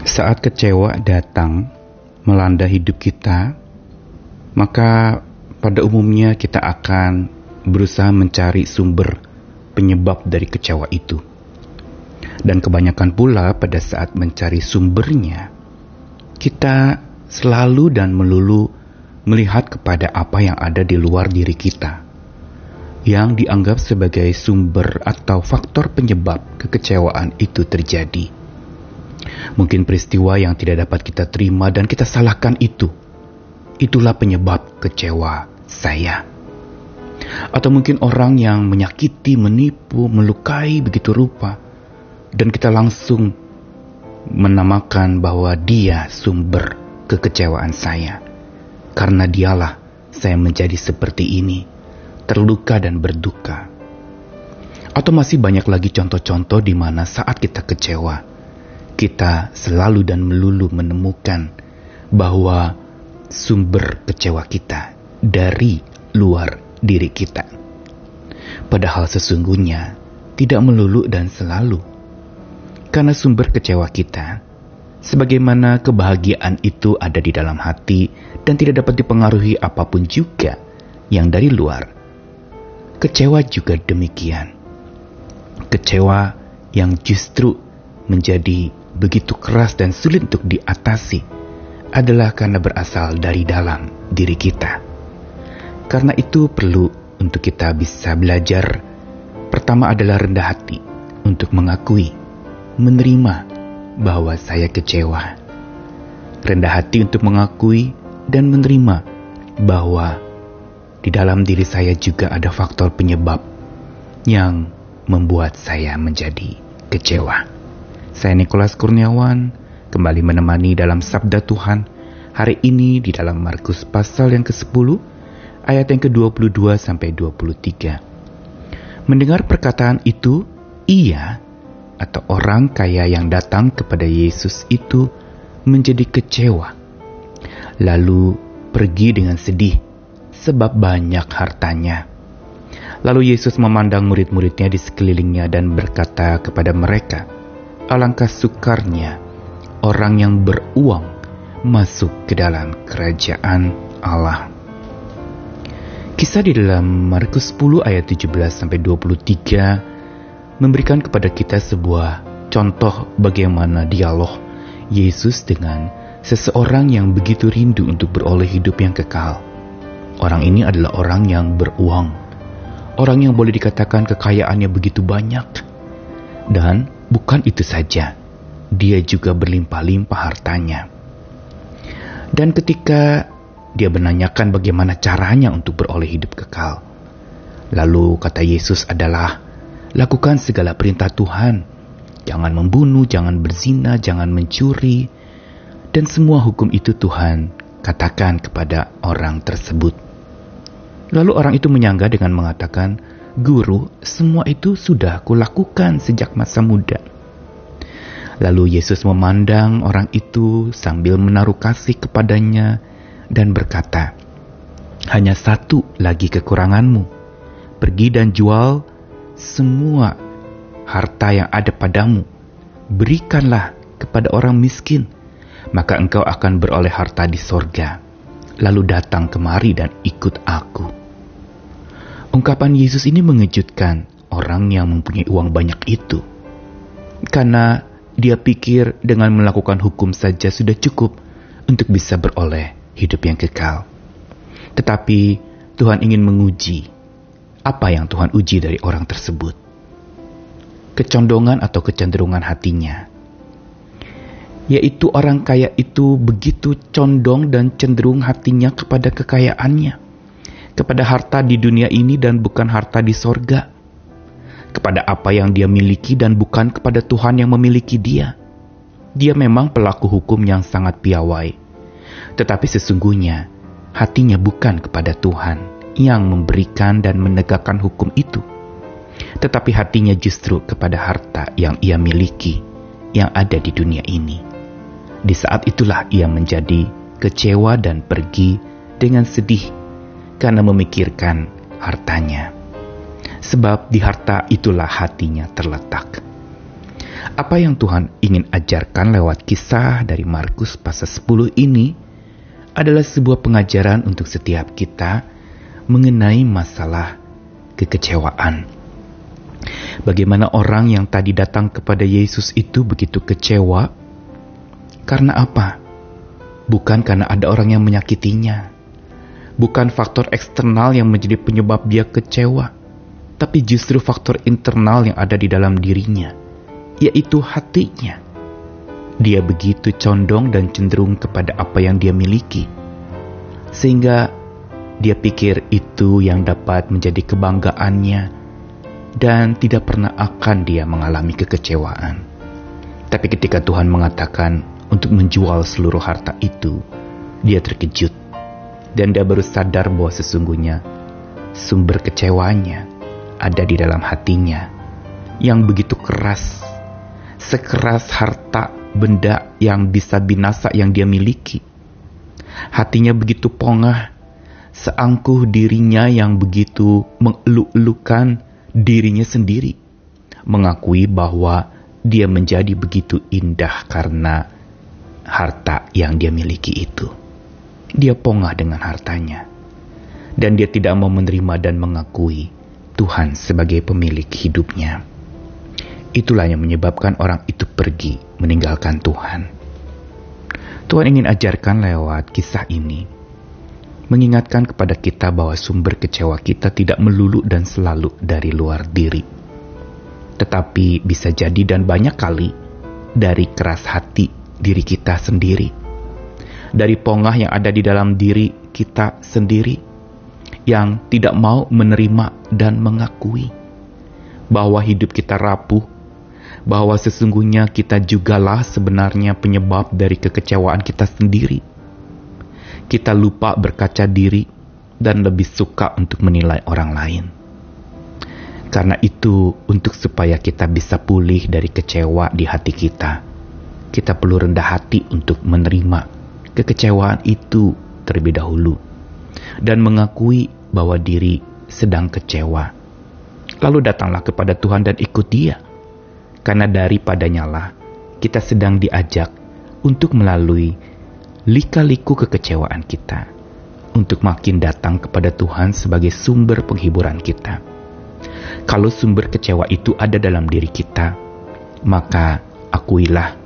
Saat kecewa datang melanda hidup kita, maka pada umumnya kita akan berusaha mencari sumber penyebab dari kecewa itu. Dan kebanyakan pula pada saat mencari sumbernya, kita selalu dan melulu melihat kepada apa yang ada di luar diri kita, yang dianggap sebagai sumber atau faktor penyebab kekecewaan itu terjadi. Mungkin peristiwa yang tidak dapat kita terima dan kita salahkan itu. Itulah penyebab kecewa saya. Atau mungkin orang yang menyakiti, menipu, melukai begitu rupa. Dan kita langsung menamakan bahwa dia sumber kekecewaan saya. Karena dialah saya menjadi seperti ini, terluka dan berduka. Atau masih banyak lagi contoh-contoh di mana saat kita kecewa, kita selalu dan melulu menemukan bahwa sumber kecewa kita dari luar diri kita. Padahal sesungguhnya tidak melulu dan selalu. Karena sumber kecewa kita, sebagaimana kebahagiaan itu ada di dalam hati dan tidak dapat dipengaruhi apa pun juga yang dari luar. Kecewa juga demikian. Kecewa yang justru menjadi begitu keras dan sulit untuk diatasi adalah karena berasal dari dalam diri kita. Karena itu perlu untuk kita bisa belajar. Pertama adalah rendah hati untuk mengakui, menerima bahwa saya kecewa. Rendah hati untuk mengakui dan menerima bahwa di dalam diri saya juga ada faktor penyebab yang membuat saya menjadi kecewa. Saya Nikolas Kurniawan kembali menemani dalam Sabda Tuhan hari ini di dalam Markus pasal yang ke-10 ayat yang ke-22 sampai 23. Mendengar perkataan itu, ia atau orang kaya yang datang kepada Yesus itu menjadi kecewa. Lalu pergi dengan sedih sebab banyak hartanya. Lalu Yesus memandang murid-muridnya di sekelilingnya dan berkata kepada mereka, alangkah sukarnya orang yang beruang masuk ke dalam kerajaan Allah. Kisah di dalam Markus 10 ayat 17 sampai 23 memberikan kepada kita sebuah contoh bagaimana dialog Yesus dengan seseorang yang begitu rindu untuk beroleh hidup yang kekal. Orang ini adalah orang yang beruang. Orang yang boleh dikatakan kekayaannya begitu banyak. Dan Bukan itu saja, dia juga berlimpah-limpah hartanya. Dan ketika dia menanyakan bagaimana caranya untuk beroleh hidup kekal, lalu kata Yesus adalah, lakukan segala perintah Tuhan. Jangan membunuh, jangan berzina, jangan mencuri, dan semua hukum itu Tuhan katakan kepada orang tersebut. Lalu orang itu menyangga dengan mengatakan, Guru, semua itu sudah kulakukan sejak masa muda. Lalu Yesus memandang orang itu sambil menaruh kasih kepadanya dan berkata, Hanya satu lagi kekuranganmu. Pergi dan jual semua harta yang ada padamu. Berikanlah kepada orang miskin, maka engkau akan beroleh harta di sorga. Lalu datang kemari dan ikut aku. Ungkapan Yesus ini mengejutkan orang yang mempunyai uang banyak itu. Karena dia pikir dengan melakukan hukum saja sudah cukup untuk bisa beroleh hidup yang kekal. Tetapi Tuhan ingin menguji apa yang Tuhan uji dari orang tersebut. Kecondongan atau kecenderungan hatinya. Yaitu orang kaya itu begitu condong dan cenderung hatinya kepada kekayaannya kepada harta di dunia ini dan bukan harta di sorga, kepada apa yang dia miliki dan bukan kepada Tuhan yang memiliki dia. Dia memang pelaku hukum yang sangat piawai, tetapi sesungguhnya hatinya bukan kepada Tuhan yang memberikan dan menegakkan hukum itu, tetapi hatinya justru kepada harta yang ia miliki yang ada di dunia ini. Di saat itulah ia menjadi kecewa dan pergi dengan sedih karena memikirkan hartanya. Sebab di harta itulah hatinya terletak. Apa yang Tuhan ingin ajarkan lewat kisah dari Markus pasal 10 ini adalah sebuah pengajaran untuk setiap kita mengenai masalah kekecewaan. Bagaimana orang yang tadi datang kepada Yesus itu begitu kecewa? Karena apa? Bukan karena ada orang yang menyakitinya. Bukan faktor eksternal yang menjadi penyebab dia kecewa. Tapi justru faktor internal yang ada di dalam dirinya yaitu hatinya. Dia begitu condong dan cenderung kepada apa yang dia miliki, sehingga dia pikir itu yang dapat menjadi kebanggaannya, dan tidak pernah akan dia mengalami kekecewaan. Tapi ketika Tuhan mengatakan untuk menjual seluruh harta itu, dia terkejut, dan dia baru sadar bahwa sesungguhnya sumber kecewanya ada di dalam hatinya yang begitu keras sekeras harta benda yang bisa binasa yang dia miliki. Hatinya begitu pongah, seangkuh dirinya yang begitu mengeluk-elukan dirinya sendiri, mengakui bahwa dia menjadi begitu indah karena harta yang dia miliki itu. Dia pongah dengan hartanya, dan dia tidak mau menerima dan mengakui Tuhan sebagai pemilik hidupnya. Itulah yang menyebabkan orang itu pergi meninggalkan Tuhan. Tuhan ingin ajarkan lewat kisah ini, mengingatkan kepada kita bahwa sumber kecewa kita tidak melulu dan selalu dari luar diri, tetapi bisa jadi dan banyak kali dari keras hati diri kita sendiri, dari pongah yang ada di dalam diri kita sendiri yang tidak mau menerima dan mengakui bahwa hidup kita rapuh bahwa sesungguhnya kita jugalah sebenarnya penyebab dari kekecewaan kita sendiri. Kita lupa berkaca diri dan lebih suka untuk menilai orang lain. Karena itu, untuk supaya kita bisa pulih dari kecewa di hati kita, kita perlu rendah hati untuk menerima kekecewaan itu terlebih dahulu dan mengakui bahwa diri sedang kecewa. Lalu datanglah kepada Tuhan dan ikut Dia karena daripadanya lah kita sedang diajak untuk melalui lika-liku kekecewaan kita, untuk makin datang kepada Tuhan sebagai sumber penghiburan kita. Kalau sumber kecewa itu ada dalam diri kita, maka akuilah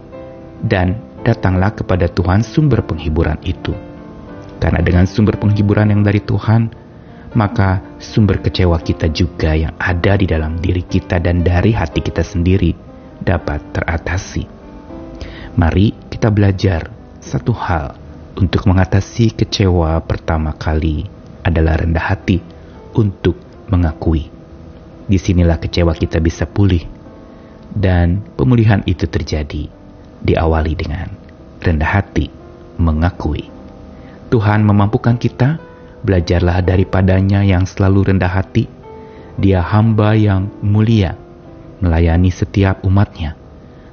dan datanglah kepada Tuhan sumber penghiburan itu. Karena dengan sumber penghiburan yang dari Tuhan, maka sumber kecewa kita juga yang ada di dalam diri kita dan dari hati kita sendiri dapat teratasi. Mari kita belajar satu hal untuk mengatasi kecewa pertama kali adalah rendah hati untuk mengakui. Di sinilah kecewa kita bisa pulih dan pemulihan itu terjadi diawali dengan rendah hati mengakui. Tuhan memampukan kita, belajarlah daripadanya yang selalu rendah hati. Dia hamba yang mulia, melayani setiap umatnya.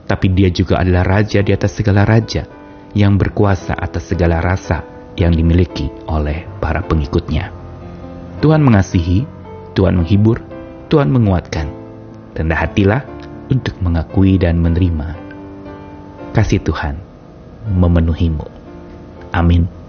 Tapi dia juga adalah raja di atas segala raja yang berkuasa atas segala rasa yang dimiliki oleh para pengikutnya. Tuhan mengasihi, Tuhan menghibur, Tuhan menguatkan. Rendah hatilah untuk mengakui dan menerima. Kasih Tuhan memenuhimu. Amin.